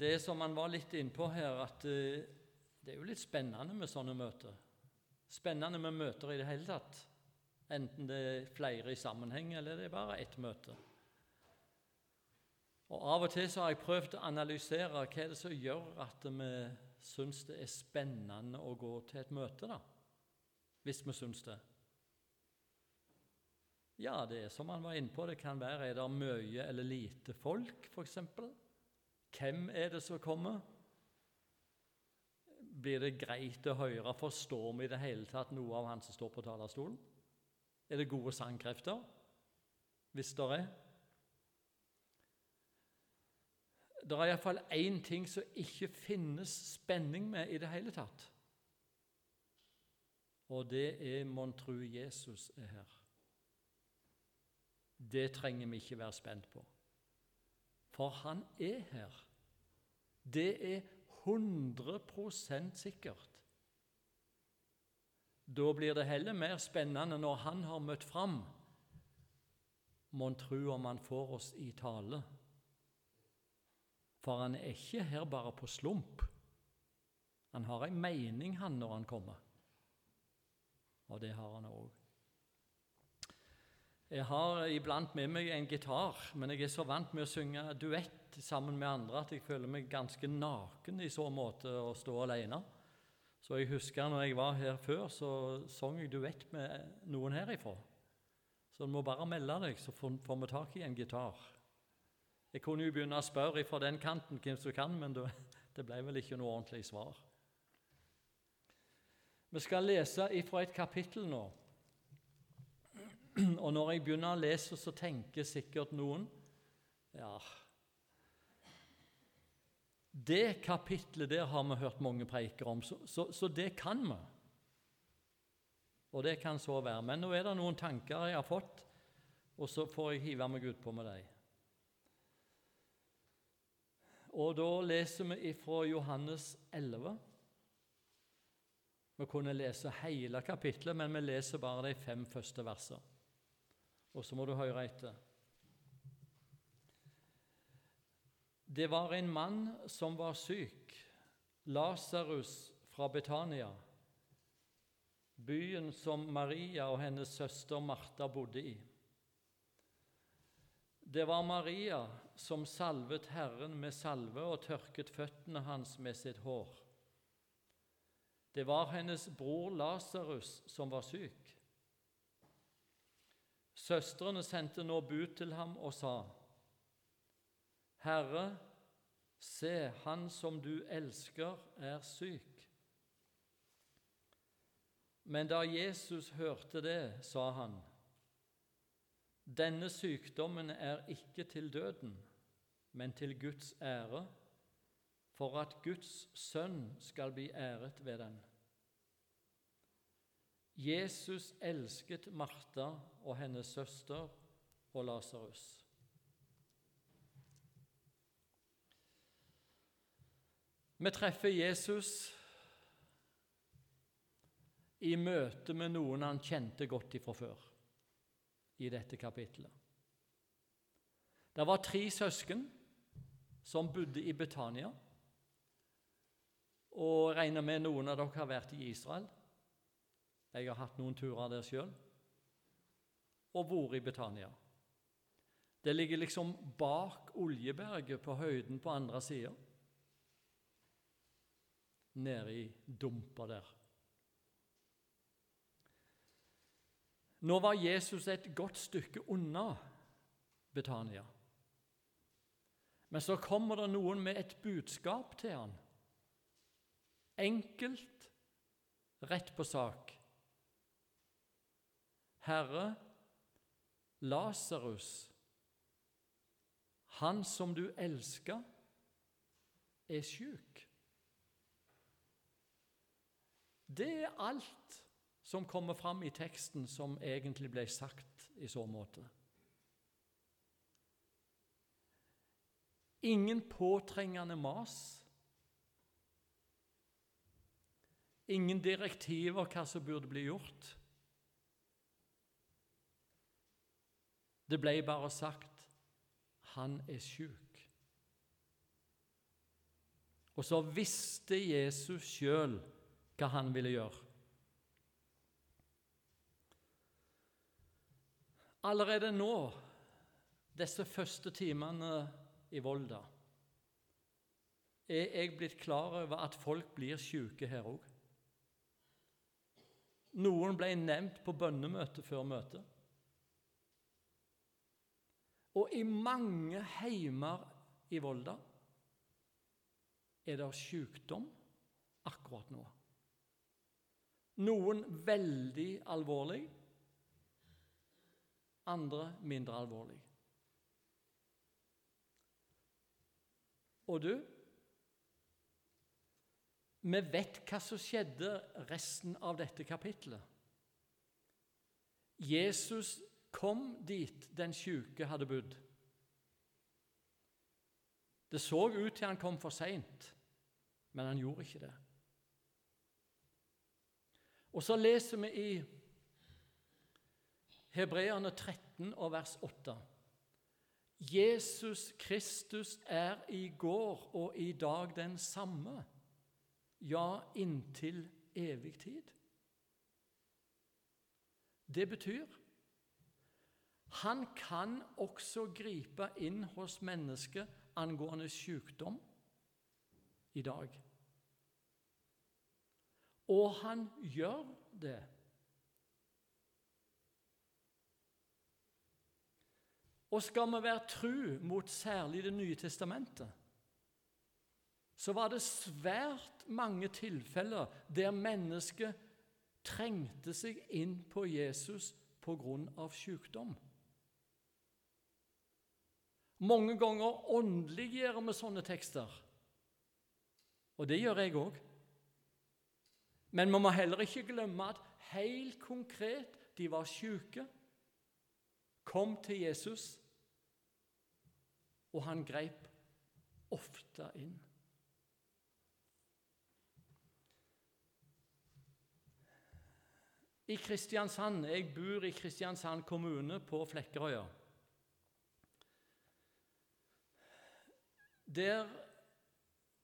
Det som han var litt innpå her, at eh, det er jo litt spennende med sånne møter. Spennende med møter i det hele tatt. Enten det er flere i sammenheng, eller det er bare ett møte. Og Av og til så har jeg prøvd å analysere hva er det som gjør at vi syns det er spennende å gå til et møte, da. Hvis vi syns det. Ja, det er som han var inne på, det kan være er det mye eller lite folk, f.eks. Hvem er det som kommer? Blir det greit å høre? Forstår vi i det hele tatt noe av han som står på talerstolen? Er det gode sangkrefter? Hvis det er? Det er iallfall én ting som ikke finnes spenning med i det hele tatt. Og det er mon tru Jesus er her. Det trenger vi ikke være spent på, for han er her. Det er 100% sikkert. Da blir det heller mer spennende når han har møtt fram. Mon tru om han får oss i tale. For han er ikke her bare på slump. Han har ei mening, han, når han kommer. Og det har han òg. Jeg har iblant med meg en gitar, men jeg er så vant med å synge duett sammen med andre at jeg føler meg ganske naken i så måte å stå alene. Så jeg husker når jeg var her før, så sang jeg duett med noen herifra. Så du må bare melde deg, så får vi tak i en gitar. Jeg kunne jo begynne å spørre fra den kanten hvem som kan, men det ble vel ikke noe ordentlig svar. Vi skal lese ifra et kapittel nå. Og når jeg begynner å lese, så tenker sikkert noen Ja, det kapitlet der har vi hørt mange preiker om, så, så, så, det kan vi. Og det kan så være. Men nå er det noen tanker jeg har fått, og så får jeg hive meg utpå med dem. Og da leser vi ifra Johannes 11. Vi kunne lese hele kapitlet, men vi leser bare de fem første versene. Og så må du høre etter. Det var en mann som var syk, Lasarus fra Betania, byen som Maria og hennes søster Martha bodde i. Det var Maria som salvet Herren med salve og tørket føttene hans med sitt hår. Det var hennes bror Lasarus som var syk. Søstrene sendte nå bud til ham og sa:" Herre, se, han som du elsker, er syk. Men da Jesus hørte det, sa han, denne sykdommen er ikke til døden, men til Guds ære, for at Guds sønn skal bli æret ved den. Jesus elsket Martha og hennes søster og Lasarus. Vi treffer Jesus i møte med noen han kjente godt ifra før, i dette kapitlet. Det var tre søsken som bodde i Betania. Og regner med noen av dere har vært i Israel. Jeg har hatt noen turer der sjøl. Og vært i Betania. Det ligger liksom bak Oljeberget på høyden på andre sida nede i dumpa der. Nå var Jesus et godt stykke unna Betania. Men så kommer det noen med et budskap til han. Enkelt, rett på sak. Herre, Lasarus, han som du elsker, er sjuk. Det er alt som kommer fram i teksten som egentlig ble sagt i så måte. Ingen påtrengende mas. Ingen direktiver hva som burde bli gjort. Det ble bare sagt 'han er sjuk'. Og så visste Jesus sjøl hva han ville gjøre. Allerede nå, disse første timene i Volda, er jeg blitt klar over at folk blir syke her òg. Noen ble nevnt på bønnemøtet før møtet. Og i mange heimer i Volda er det sykdom akkurat nå. Noen veldig alvorlig, andre mindre alvorlig. Og du, vi vet hva som skjedde resten av dette kapitlet. Jesus kom dit den sjuke hadde bodd. Det så ut til han kom for seint, men han gjorde ikke det. Og så leser vi i Hebreerne 13 og vers 8. Jesus Kristus er i går og i dag den samme, ja, inntil evig tid. Det betyr han kan også gripe inn hos mennesket angående sykdom i dag. Og han gjør det. Og skal vi være tru mot særlig Det nye testamentet, så var det svært mange tilfeller der mennesket trengte seg inn på Jesus av sykdom. Mange ganger åndeliggjør vi sånne tekster, og det gjør jeg òg. Men vi må heller ikke glemme at helt konkret de var syke, kom til Jesus, og han grep ofte inn. I Kristiansand, Jeg bor i Kristiansand kommune på Flekkerøya. Der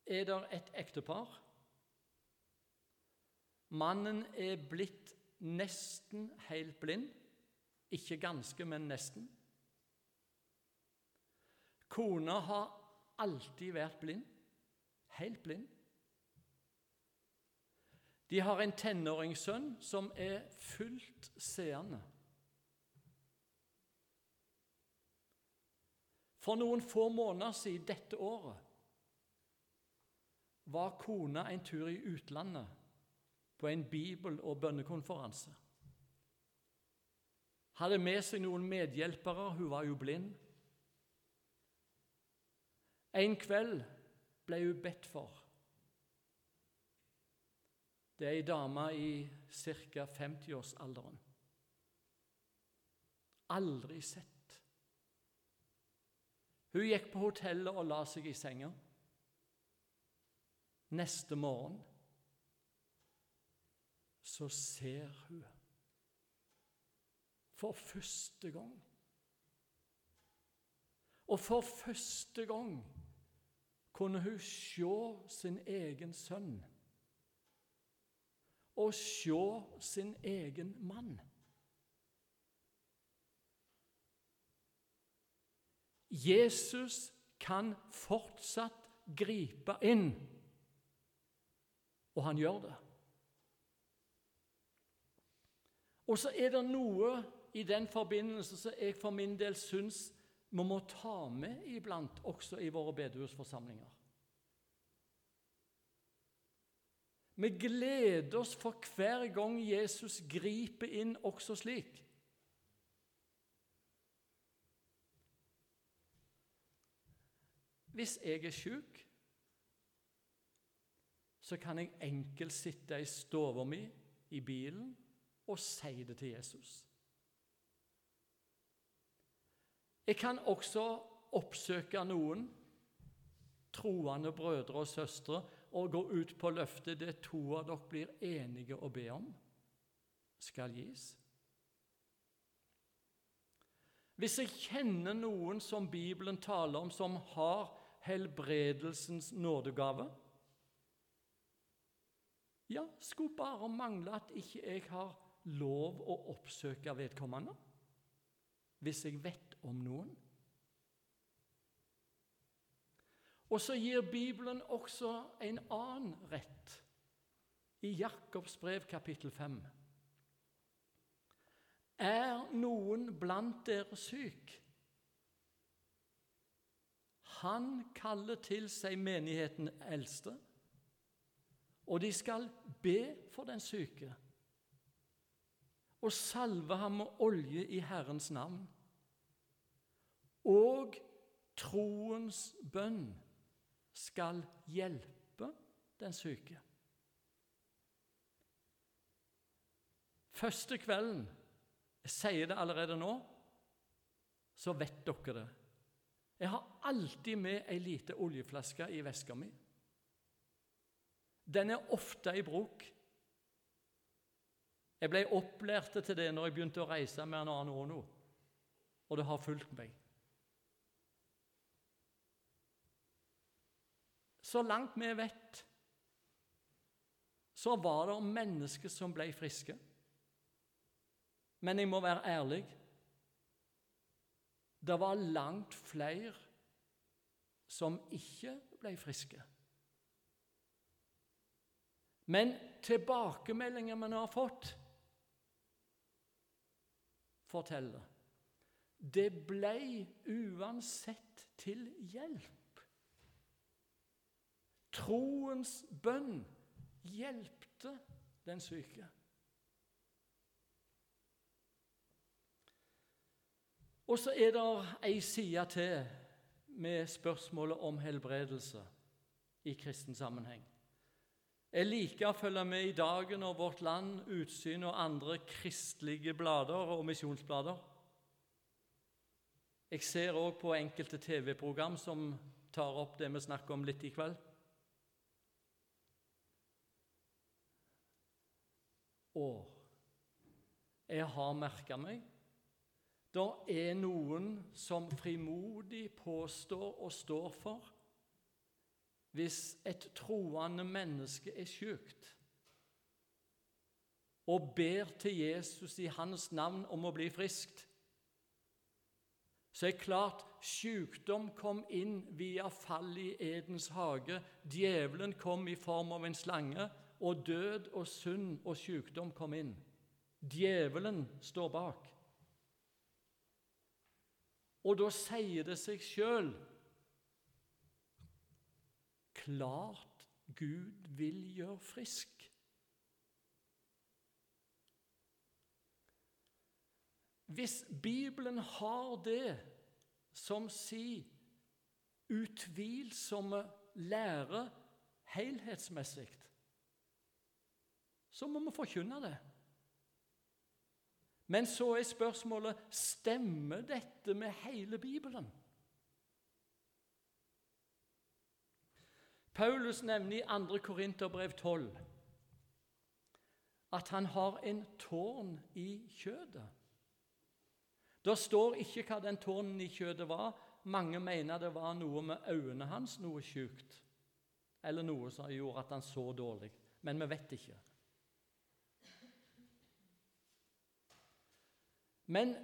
er det et ektepar. Mannen er blitt nesten helt blind. Ikke ganske, men nesten. Kona har alltid vært blind. Helt blind. De har en tenåringssønn som er fullt seende. For noen få måneder siden dette året var kona en tur i utlandet på en bibel- og bønnekonferanse. Hadde med seg noen medhjelpere, hun var jo blind. En kveld ble hun bedt for. Det er ei dame i ca. 50-årsalderen. Aldri sett. Hun gikk på hotellet og la seg i senga. Neste morgen så ser hun for første gang Og for første gang kunne hun se sin egen sønn og se sin egen mann. Jesus kan fortsatt gripe inn, og han gjør det. Og så er det noe i den forbindelse som jeg for min del syns vi må ta med iblant, også i våre bedehusforsamlinger. Vi gleder oss for hver gang Jesus griper inn også slik. Hvis jeg er sjuk, så kan jeg enkelt sitte i stua mi i bilen og si det til Jesus. Jeg kan også oppsøke noen troende brødre og søstre og gå ut på løftet det to av dere blir enige å be om, skal gis. Hvis jeg kjenner noen som Bibelen taler om, som har helbredelsens nådegave, Ja, skulle bare mangle at ikke jeg har lov å oppsøke vedkommende hvis jeg vet om noen. Og så gir Bibelen også en annen rett i Jakobs brev kapittel 5. Er noen blant dere syk? Han kaller til seg menigheten eldste, og de skal be for den syke og salve ham med olje i Herrens navn. Og troens bønn skal hjelpe den syke. Første kvelden Jeg sier det allerede nå, så vet dere det. Jeg har alltid med ei lita oljeflaske i veska mi. Den er ofte i bruk. Jeg ble opplært til det når jeg begynte å reise med en annen Ono, og det har fulgt meg. Så langt vi vet, så var det mennesker som ble friske. Men jeg må være ærlig det var langt flere som ikke ble friske. Men tilbakemeldingene vi har fått, forteller det ble uansett til hjelp. Troens bønn hjelpte den syke. Og så er det ei side til med spørsmålet om helbredelse i kristen sammenheng. Jeg liker å følge med i Dagen og Vårt Land, Utsyn og andre kristelige blader og misjonsblader. Jeg ser òg på enkelte TV-program som tar opp det vi snakker om litt i kveld. Og jeg har merka meg det er noen som frimodig påstår og står for hvis et troende menneske er sykt og ber til Jesus i hans navn om å bli friskt, så er det klart sykdom kom inn via fall i Edens hage. Djevelen kom i form av en slange, og død og synd og sykdom kom inn. Djevelen står bak. Og da sier det seg sjøl Klart Gud vil gjøre frisk. Hvis Bibelen har det som sier utvilsomme lære helhetsmessig, så må vi forkynne det. Men så er spørsmålet stemmer dette med hele Bibelen. Paulus nevner i 2. Korinterbrev 12 at han har en tårn i kjødet. Det står ikke hva den tårnen i kjødet var. Mange mener det var noe med øynene hans, noe sjukt, eller noe som gjorde at han så dårlig. Men vi vet ikke. Men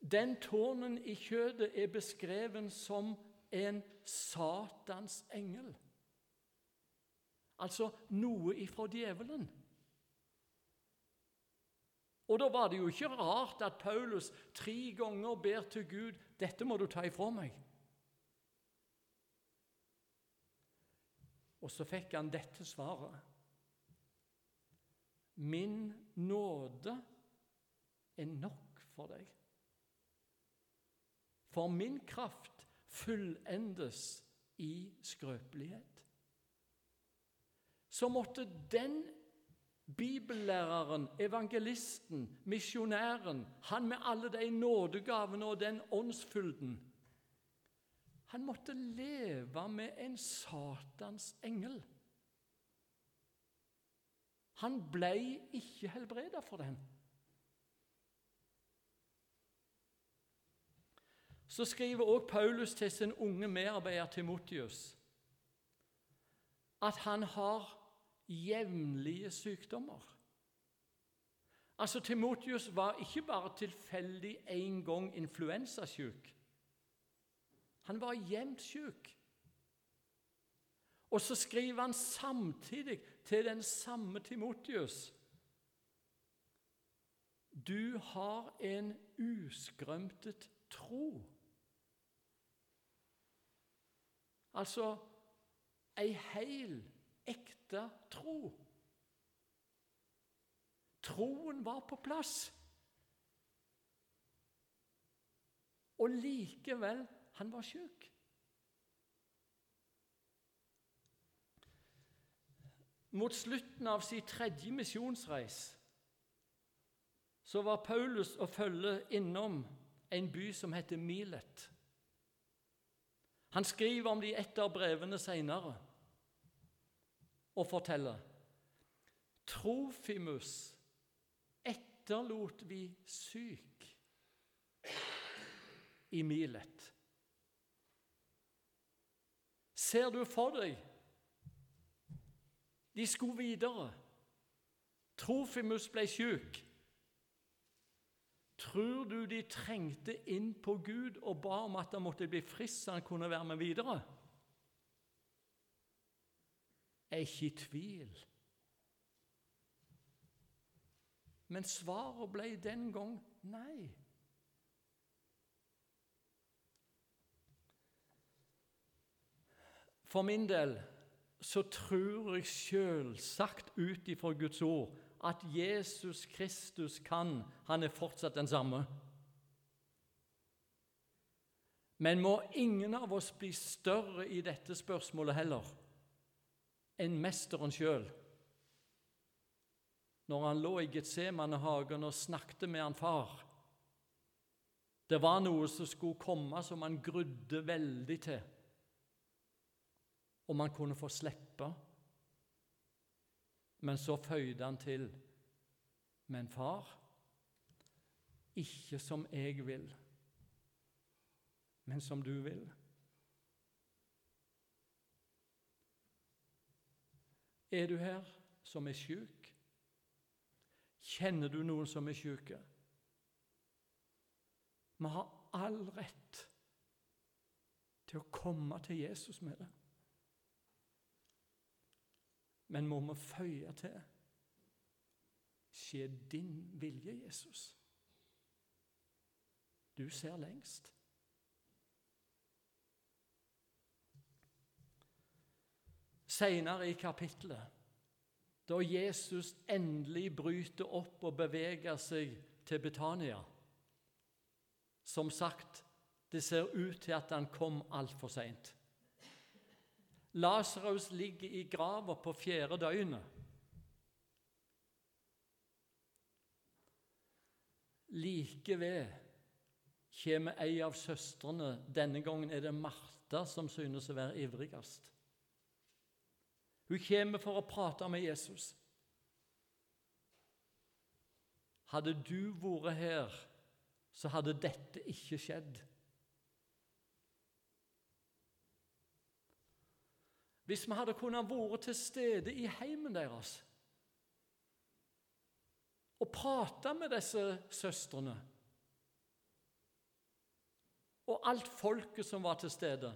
den tårnen i kjødet er beskreven som en Satans engel. Altså noe ifra djevelen. Og Da var det jo ikke rart at Paulus tre ganger ber til Gud dette må du ta ifra meg. Og så fikk han dette svaret. Min nåde er nok for deg. For min kraft fullendes i skrøpelighet. Så måtte den bibellæreren, evangelisten, misjonæren, han med alle de nådegavene og den åndsfylden Han måtte leve med en Satans engel. Han ble ikke helbreda for den. Så skriver også Paulus til sin unge medarbeider Timotius at han har jevnlige sykdommer. Altså, Timotius var ikke bare tilfeldig en gang influensasyk. Han var jevnt syk. Og så skriver han samtidig til den samme Timotius Du har en uskrømtet tro. Altså ei heil, ekte tro. Troen var på plass. Og likevel han var sjuk. Mot slutten av sin tredje misjonsreis så var Paulus og følge innom en by som heter Milet. Han skriver om det i et av brevene senere og forteller Trofimus etterlot vi syk i Milet. Ser du for deg de skulle videre. Trofimus ble syk. Tror du de trengte inn på Gud og ba om at han måtte bli frisk så han kunne være med videre? Jeg er ikke i tvil. Men svaret ble den gang nei. For min del så tror jeg selvsagt ut ifra Guds ord at Jesus Kristus kan. Han er fortsatt den samme. Men må ingen av oss bli større i dette spørsmålet heller enn mesteren sjøl. Når han lå i Getsemanehagen og snakket med han far Det var noe som skulle komme som han grudde veldig til om han kunne få slippe. Men så føyde han til Men far, ikke som jeg vil, men som du vil. Er du her som er sjuk? Kjenner du noen som er sjuke? Vi har all rett til å komme til Jesus med det. Men må vi føye til Skje din vilje, Jesus. Du ser lengst. Seinere i kapittelet, da Jesus endelig bryter opp og beveger seg til Betania Som sagt, det ser ut til at han kom altfor seint. Lasarus ligger i grava på fjerde døgnet. Like ved kommer ei av søstrene. Denne gangen er det Martha som synes å være ivrigst. Hun kommer for å prate med Jesus. Hadde du vært her, så hadde dette ikke skjedd. Hvis vi hadde kunnet vært til stede i heimen deres og prate med disse søstrene og alt folket som var til stede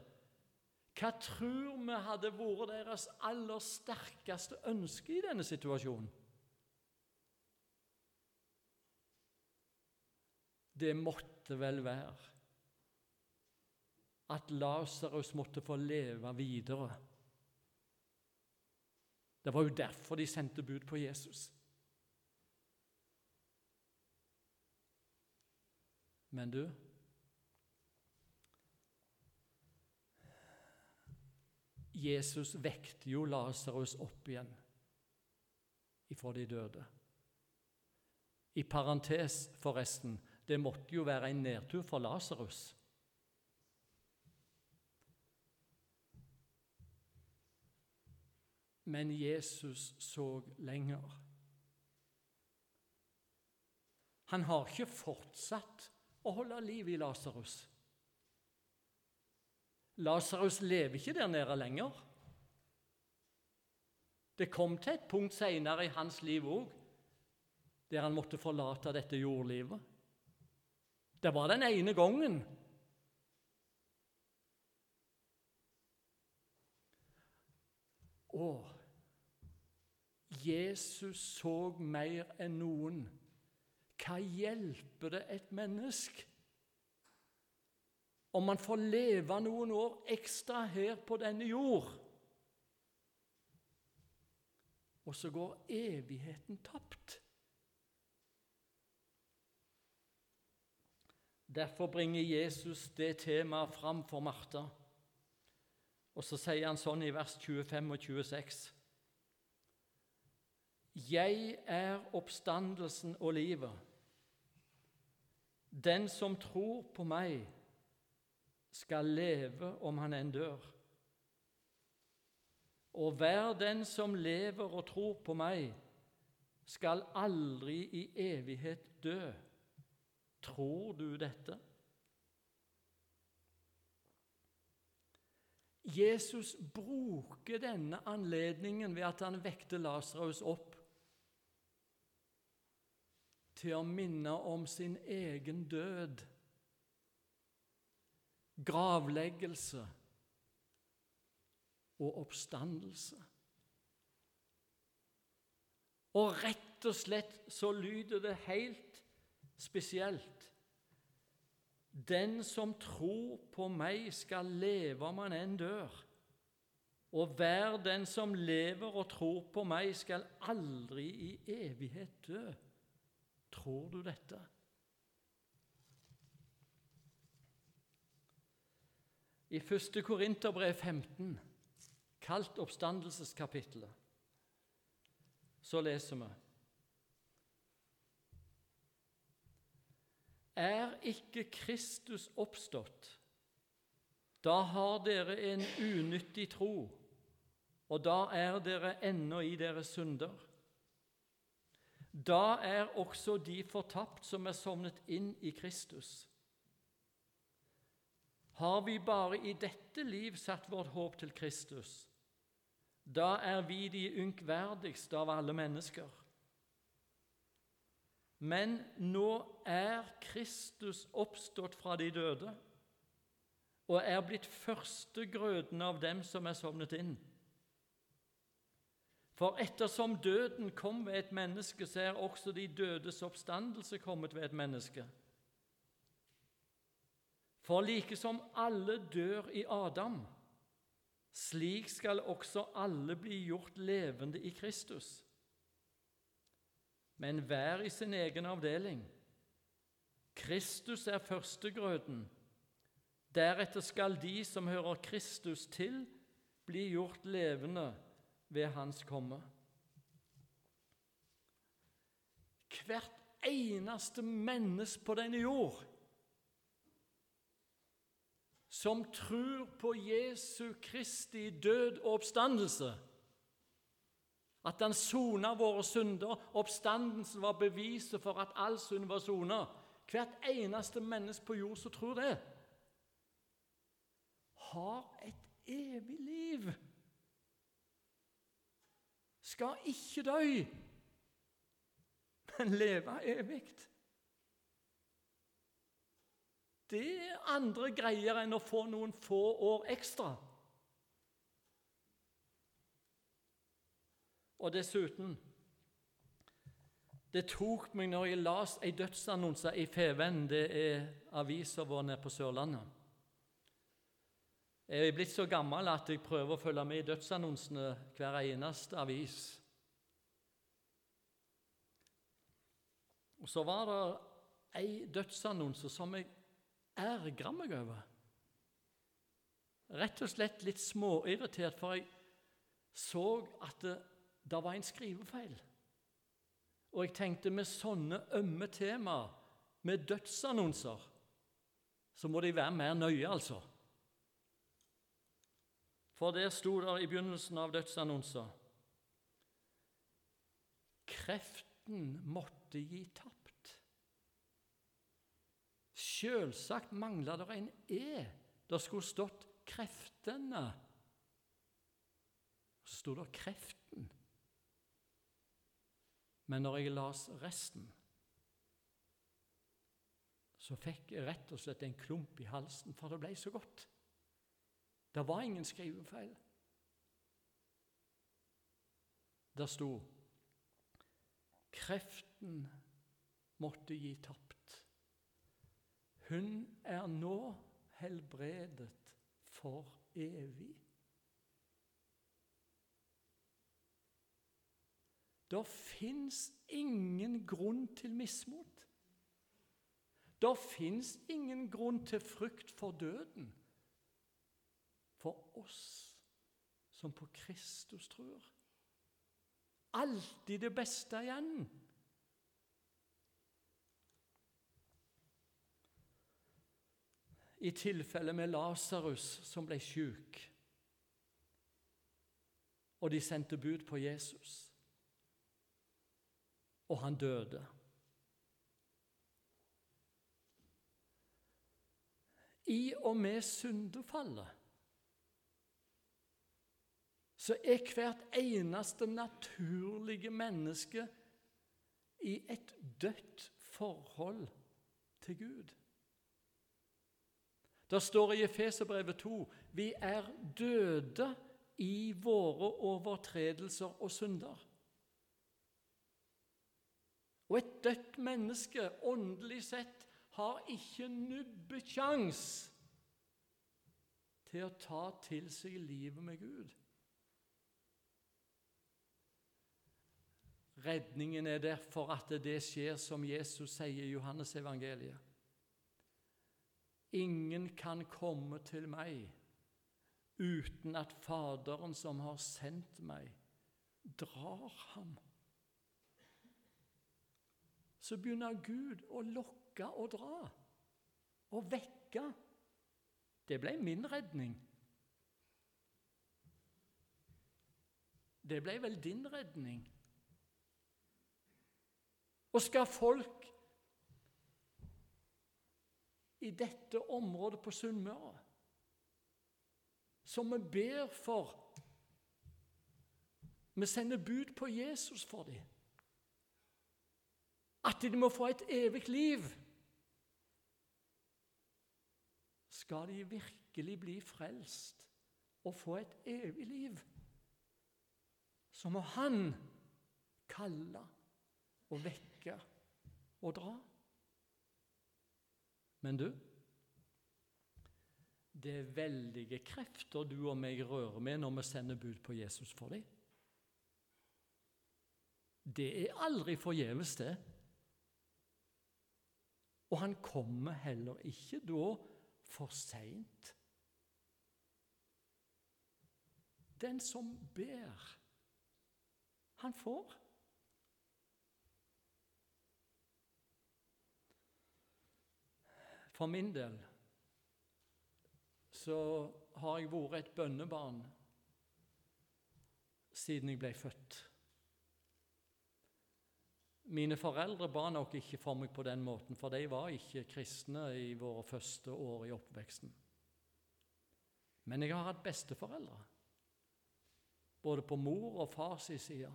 Hva tror vi hadde vært deres aller sterkeste ønske i denne situasjonen? Det måtte vel være at Lasarus måtte få leve videre. Det var jo derfor de sendte bud på Jesus. Men du Jesus vekte jo Lasarus opp igjen ifra de døde. I parentes, forresten, det måtte jo være en nedtur for Lasarus. Men Jesus så lenger. Han har ikke fortsatt å holde liv i Lasarus. Lasarus lever ikke der nede lenger. Det kom til et punkt senere i hans liv òg der han måtte forlate dette jordlivet. Det var den ene gangen. Og Jesus så mer enn noen. Hva hjelper det et menneske om man får leve noen år ekstra her på denne jord, og så går evigheten tapt? Derfor bringer Jesus det temaet fram for Martha. Og så sier han sånn i vers 25 og 26.: Jeg er oppstandelsen og livet. Den som tror på meg, skal leve om han enn dør. Og hver den som lever og tror på meg, skal aldri i evighet dø. Tror du dette? Jesus bruker denne anledningen ved at han vekter Lasarus opp, til å minne om sin egen død, gravleggelse og oppstandelse. Og rett og slett så lyder det helt spesielt. Den som tror på meg, skal leve om han enn dør. Og hver den som lever og tror på meg, skal aldri i evighet dø. Tror du dette? I 1. Korinterbrev 15, kalt oppstandelseskapittelet, så leser vi Er ikke Kristus oppstått, da har dere en unyttig tro, og da er dere ennå i deres synder. Da er også de fortapt som er sovnet inn i Kristus. Har vi bare i dette liv satt vårt håp til Kristus, da er vi de unkverdigste av alle mennesker. Men nå er Kristus oppstått fra de døde og er blitt førstegrøden av dem som er sovnet inn. For ettersom døden kom ved et menneske, så er også de dødes oppstandelse kommet ved et menneske. For like som alle dør i Adam, slik skal også alle bli gjort levende i Kristus men hver i sin egen avdeling. Kristus er førstegrøden. Deretter skal de som hører Kristus til, bli gjort levende ved Hans komme. Hvert eneste menneske på denne jord som tror på Jesu Kristi død og oppstandelse, at han sona våre synder. Oppstandelsen var beviset for at all synd var sona. Hvert eneste menneske på jord som tror det, har et evig liv. Skal ikke dø, men leve evig. Det er andre greier enn å få noen få år ekstra. Og dessuten Det tok meg når jeg las ei dødsannonse i Feven, det er avisa vår nede på Sørlandet. Jeg er blitt så gammel at jeg prøver å følge med i dødsannonsene hver eneste avis. Og Så var det ei dødsannonse som jeg ergra meg over. Rett og slett litt småirritert, for jeg så at det det var en skrivefeil. Og jeg tenkte med sånne ømme temaer, med dødsannonser, så må de være mer nøye, altså. For der sto det i begynnelsen av dødsannonser Kreften måtte gi tapt. Selvsagt mangla det en E. Det skulle stått 'kreftene'. Så sto det 'kreften'. Men når jeg las resten, så fikk jeg rett og slett en klump i halsen, for det ble så godt. Det var ingen skrivefeil. Der sto Kreften måtte gi tapt. Hun er nå helbredet for evig. Det fins ingen grunn til mismot. Det fins ingen grunn til frykt for døden for oss som på Kristus tror. Alltid det beste igjen. I tilfelle med Lasarus som ble sjuk, og de sendte bud på Jesus og han døde. I og med syndefallet så er hvert eneste naturlige menneske i et dødt forhold til Gud. Det står i Efeserbrevet 2 vi er døde i våre overtredelser og synder. Og et dødt menneske, åndelig sett, har ikke nubbekjangs til å ta til seg livet med Gud. Redningen er derfor at det skjer som Jesus sier i Johannes evangeliet. Ingen kan komme til meg uten at Faderen som har sendt meg, drar ham så begynner Gud å lokke og dra og vekke. Det ble min redning. Det ble vel din redning. Og skal folk i dette området på Sunnmøre, som vi ber for Vi sender bud på Jesus for dem at de må få et evig liv. Skal de virkelig bli frelst og få et evig liv, så må Han kalle og vekke og dra. Men du, det er veldige krefter du og meg rører med når vi sender bud på Jesus for dem. Det er aldri forgjeves, det. Og han kommer heller ikke da for seint. Den som ber, han får. For min del så har jeg vært et bønnebarn siden jeg ble født. Mine foreldre ba nok ikke for meg på den måten, for de var ikke kristne i våre første år i oppveksten. Men jeg har hatt besteforeldre, både på mor og fars side.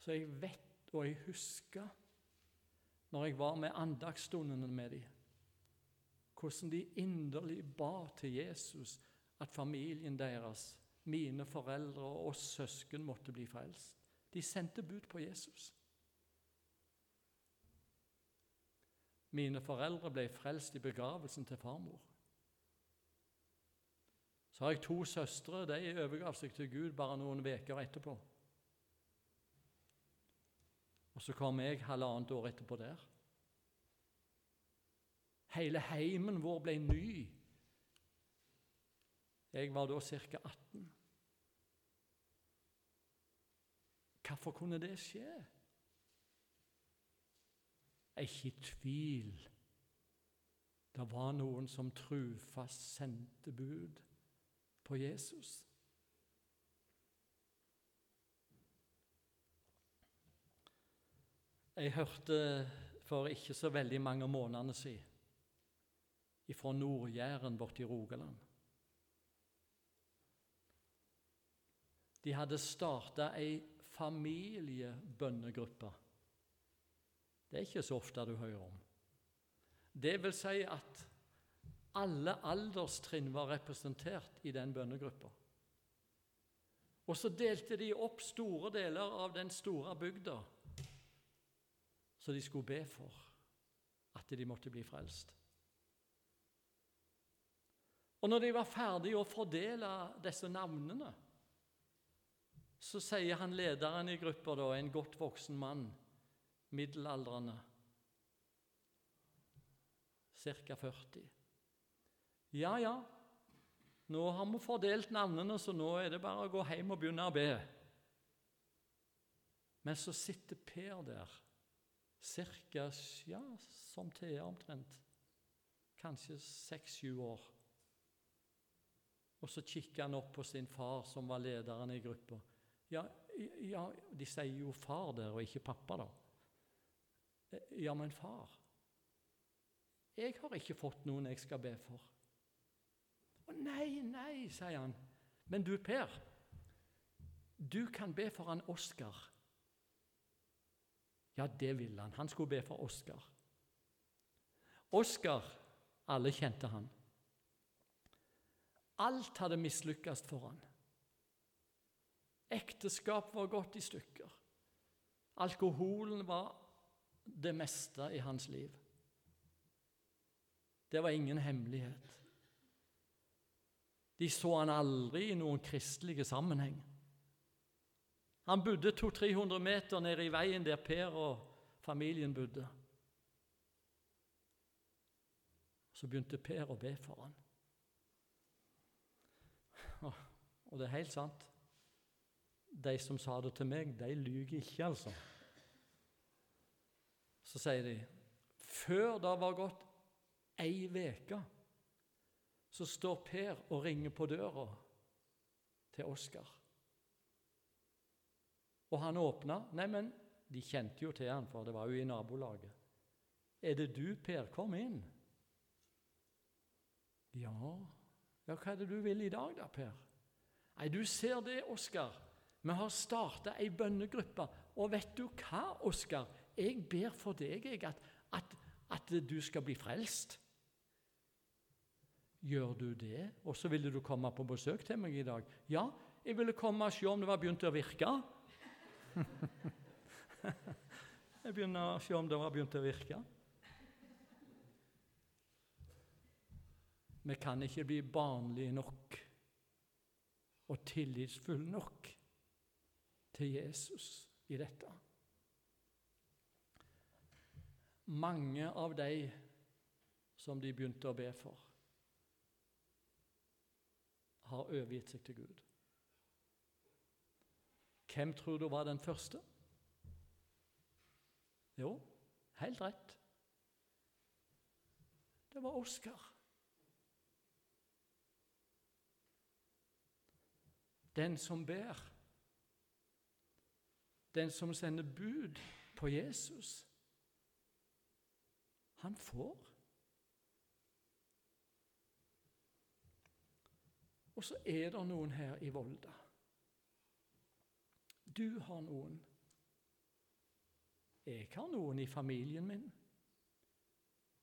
Så jeg vet og jeg husker, når jeg var med andagsstundene med dem, hvordan de inderlig ba til Jesus at familien deres, mine foreldre og oss søsken måtte bli frelst. De sendte bud på Jesus. Mine foreldre ble frelst i begravelsen til farmor. Så har jeg to søstre. De overgav seg til Gud bare noen uker etterpå. Og så kom jeg halvannet år etterpå der. Hele heimen vår ble ny. Jeg var da ca. 18. Hvorfor kunne det skje? Jeg er ikke i tvil. Det var noen som trufast sendte bud på Jesus. Jeg hørte for ikke så veldig mange månedene siden fra Nord-Jæren borti Rogaland. De hadde starta ei familiebønnegruppe. Det er ikke så ofte du hører om. Det vil si at alle alderstrinn var representert i den bønnegruppa. Og så delte de opp store deler av den store bygda så de skulle be for at de måtte bli frelst. Og når de var ferdige å fordele disse navnene, så sier han lederen i gruppa, da, en godt voksen mann, middelaldrende, ca. 40 Ja, ja, nå har vi fordelt navnene, så nå er det bare å gå hjem og begynne å be. Men så sitter Per der, ca. Ja, som Thea omtrent. Kanskje seks-sju år. Og så kikker han opp på sin far, som var lederen i gruppa. Ja, ja, de sier jo far der, og ikke pappa, da. Ja, men far Jeg har ikke fått noen jeg skal be for. Å nei, nei, sier han. Men du, Per, du kan be for han Oskar. Ja, det ville han. Han skulle be for Oskar. Oskar, alle kjente han. Alt hadde mislykkes for han. Ekteskap var gått i stykker. Alkoholen var det meste i hans liv. Det var ingen hemmelighet. De så han aldri i noen kristelige sammenheng. Han bodde 200-300 meter nede i veien der Per og familien bodde. Så begynte Per å be for han. Og det er helt sant. De som sa det til meg, de lyver ikke, altså. Så sier de før det var gått ei uke, så står Per og ringer på døra til Oskar. Og han åpna. Neimen, de kjente jo til han, for det var jo i nabolaget. Er det du, Per? Kom inn. Ja, ja hva er det du vil i dag, da, Per? Nei, du ser det, Oskar. Vi har starta ei bønnegruppe. Og vet du hva, Oskar? Jeg ber for deg jeg, at, at, at, du skal bli frelst. Gjør du det? Og så ville du komme på besøk til meg i dag. Ja, jeg ville komme og se om det var begynt å virke. jeg begynner å se om det har begynt å virke. Vi kan ikke bli barnlige nok og tillitsfulle nok til Jesus i dette. Mange av de som de begynte å be for, har overgitt seg til Gud. Hvem tror du var den første? Jo, helt rett. Det var Oskar. Den som ber, den som sender bud på Jesus, han får. Og så er det noen her i Volda. Du har noen. Jeg har noen i familien min,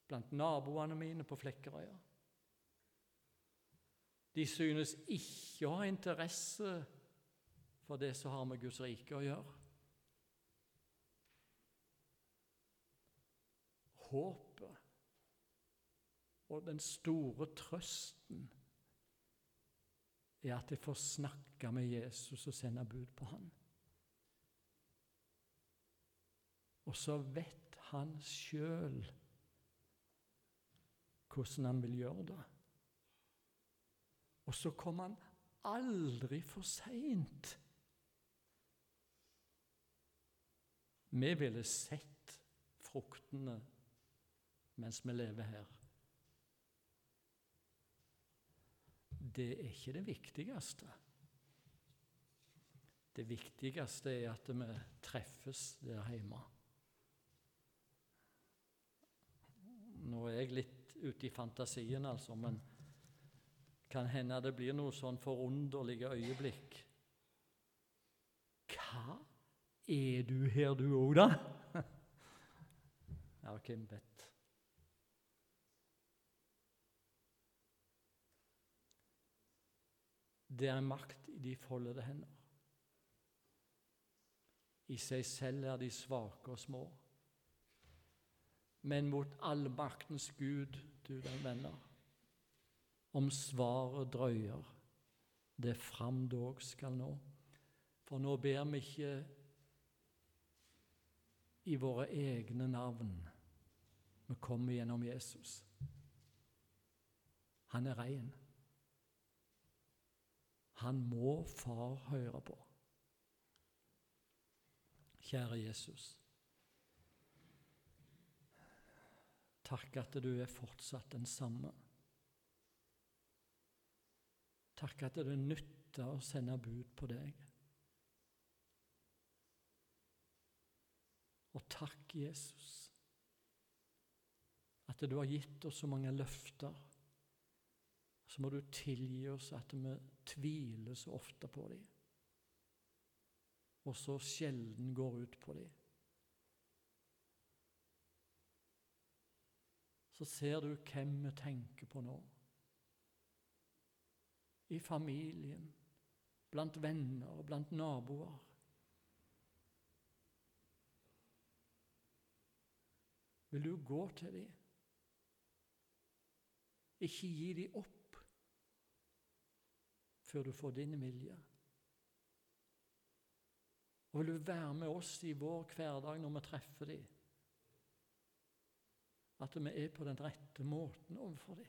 blant naboene mine på Flekkerøya. De synes ikke å ha interesse for det som har med Guds rike å gjøre. Håpet og den store trøsten er at jeg får snakke med Jesus og sende bud på han. Og så vet han sjøl hvordan han vil gjøre det. Og så kom han aldri for seint. Vi ville sett fruktene mens vi lever her. Det er ikke det viktigste. Det viktigste er at vi treffes der hjemme. Nå er jeg litt ute i fantasien, altså, men kan hende det blir noe sånn forunderlige øyeblikk. Hva? Er du her, du òg, da? ja, hvem vet. Det er makt i de foldede hender. I seg selv er de svake og små. Men mot allmaktens Gud, du den venner, om svaret drøyer, det fram dog skal nå. For nå ber vi ikke i våre egne navn. Vi kommer gjennom Jesus. Han er rein. Han må far høre på. Kjære Jesus. Takk at du er fortsatt den samme. Takk at det nytter å sende bud på deg. Og takk, Jesus, at du har gitt oss så mange løfter. Så må du tilgi oss at vi tviler så ofte på dem, og så sjelden går ut på dem. Så ser du hvem vi tenker på nå. I familien, blant venner og blant naboer. Vil du gå til dem? Ikke gi dem opp før du får din vilje. Og vil du være med oss i vår hverdag når vi treffer dem? At vi er på den rette måten overfor dem?